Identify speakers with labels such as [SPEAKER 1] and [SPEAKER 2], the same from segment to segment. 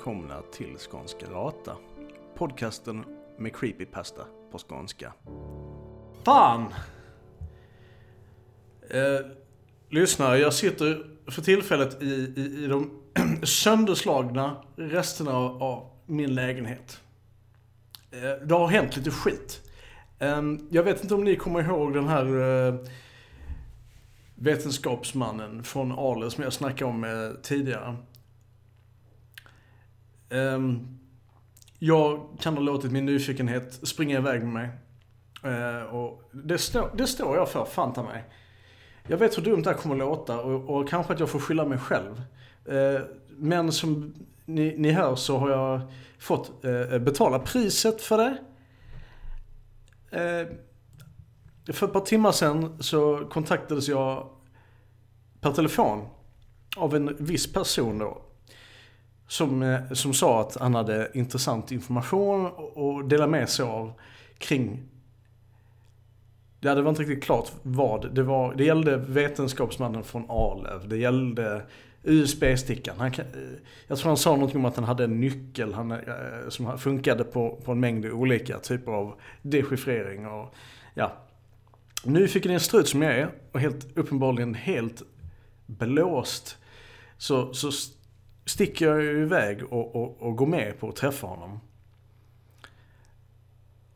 [SPEAKER 1] välkomna till Skånska Rata. Podcasten med creepypasta på skånska. Fan! Eh, lyssnare, jag sitter för tillfället i, i, i de sönderslagna resterna av, av min lägenhet. Eh, det har hänt lite skit. Eh, jag vet inte om ni kommer ihåg den här eh, vetenskapsmannen från Ale som jag snackade om eh, tidigare. Um, jag kan ha låtit min nyfikenhet springa iväg med mig. Uh, och det, stå, det står jag för, fanta mig. Jag vet hur dumt det här kommer att låta och, och kanske att jag får skylla mig själv. Uh, men som ni, ni hör så har jag fått uh, betala priset för det. för ett par timmar sedan så kontaktades jag per telefon av en viss person då som, eh, som sa att han hade intressant information och delade med sig av kring Ja, det var inte riktigt klart vad det var. Det gällde vetenskapsmannen från Arlöv. Det gällde USB-stickan. Han, jag tror han sa någonting om att han hade en nyckel han, eh, som funkade på, på en mängd olika typer av dechiffrering. Och, ja. Nyfiken i en strut som jag är och helt uppenbarligen helt blåst så, så sticker jag iväg och, och, och går med på att träffa honom.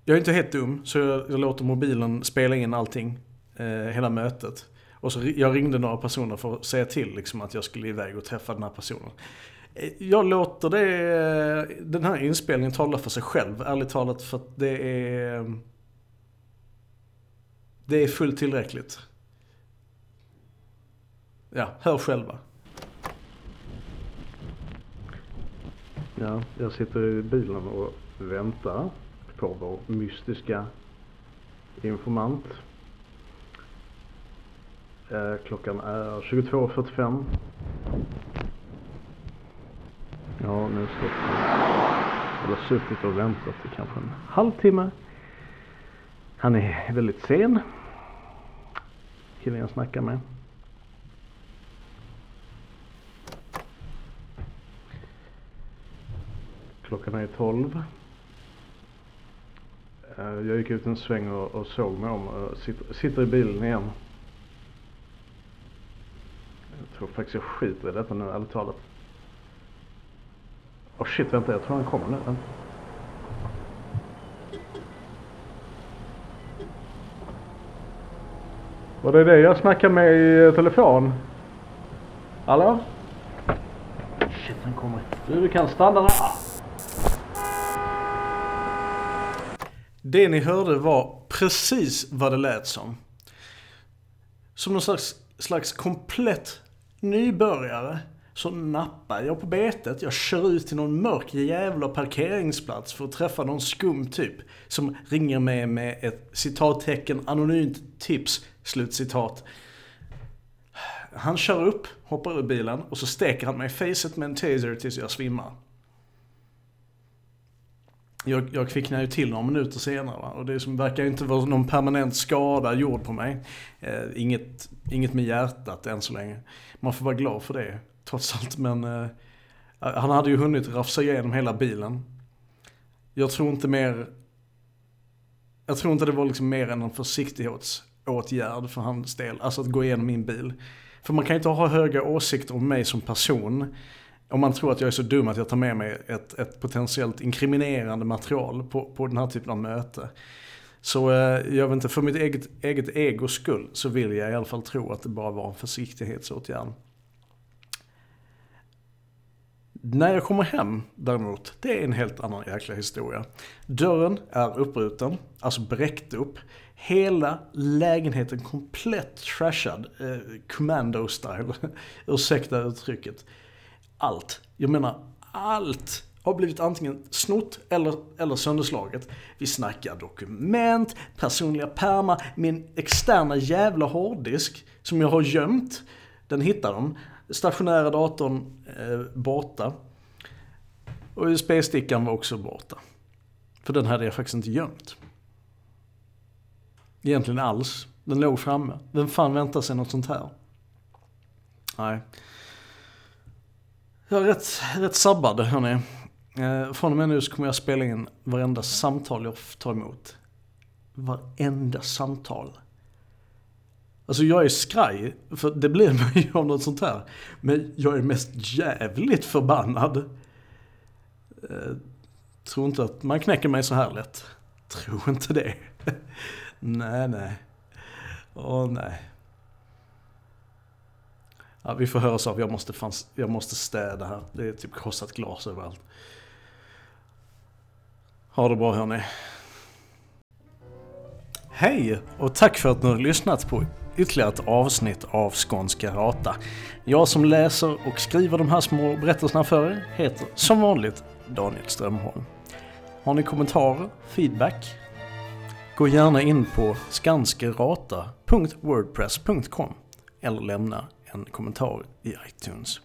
[SPEAKER 1] Jag är inte helt dum, så jag, jag låter mobilen spela in allting. Eh, hela mötet. Och så jag ringde några personer för att säga till liksom, att jag skulle iväg och träffa den här personen. Eh, jag låter det, eh, den här inspelningen tala för sig själv, ärligt talat, för att det är... Det är fullt tillräckligt. Ja, hör själva.
[SPEAKER 2] Ja, jag sitter i bilen och väntar på vår mystiska informant. Eh, klockan är 22.45. Ja, nu står Jag suttit och väntat i kanske en halvtimme. Han är väldigt sen. Killen jag snackar med. Klockan är 12. Eh, jag gick ut en sväng och, och såg mig om och sitter, sitter i bilen igen. Jag tror faktiskt jag skiter i detta nu, ärligt talat. Åh oh shit, vänta, jag tror han kommer nu. Vänta. Var det det jag snackade med i telefon? Hallå? Shit, han kommer. Du, du kan stanna där.
[SPEAKER 1] Det ni hörde var precis vad det lät som. Som någon slags, slags komplett nybörjare så nappar jag på betet. Jag kör ut till någon mörk jävla parkeringsplats för att träffa någon skum typ. Som ringer mig med ett citattecken anonymt tips, slutcitat. Han kör upp, hoppar ur bilen och så steker han mig i facet med en taser tills jag svimmar jag, jag kvicknar ju till några minuter senare va? och det som verkar inte vara någon permanent skada gjord på mig. Eh, inget, inget med hjärtat än så länge. Man får vara glad för det trots allt men eh, han hade ju hunnit rafsa igenom hela bilen. Jag tror inte mer, jag tror inte det var liksom mer än en försiktighetsåtgärd för hans del, alltså att gå igenom min bil. För man kan ju inte ha höga åsikter om mig som person om man tror att jag är så dum att jag tar med mig ett, ett potentiellt inkriminerande material på, på den här typen av möte. Så eh, jag vet inte, för mitt eget, eget egos skull så vill jag i alla fall tro att det bara var en försiktighetsåtgärd. När jag kommer hem däremot, det är en helt annan jäkla historia. Dörren är uppbruten, alltså bräckt upp. Hela lägenheten komplett trashad, eh, commando-style, ursäkta uttrycket allt. Jag menar allt har blivit antingen snott eller, eller sönderslaget. Vi snackar dokument, personliga pärmar, min externa jävla hårddisk som jag har gömt. Den hittar de. Stationära datorn eh, borta. Och USB-stickan var också borta. För den hade jag faktiskt inte gömt. Egentligen alls. Den låg framme. Vem fan väntar sig något sånt här? Nej. Jag är rätt, rätt sabbad hörni. Eh, från och med nu så kommer jag spela in varenda samtal jag tar emot. Varenda samtal. Alltså jag är skraj, för det blir man ju av något sånt här. Men jag är mest jävligt förbannad. Eh, tror inte att man knäcker mig så här lätt. Tror inte det. nej, nej. Åh nej. Ja, vi får höras av. Jag måste, fanns, jag måste städa här. Det är typ krossat glas överallt. Ha det bra hörni. Hej och tack för att ni har lyssnat på ytterligare ett avsnitt av Skånska Rata. Jag som läser och skriver de här små berättelserna för er heter som vanligt Daniel Strömholm. Har ni kommentarer, feedback? Gå gärna in på skanskerata.wordpress.com eller lämna en kommentar i iTunes.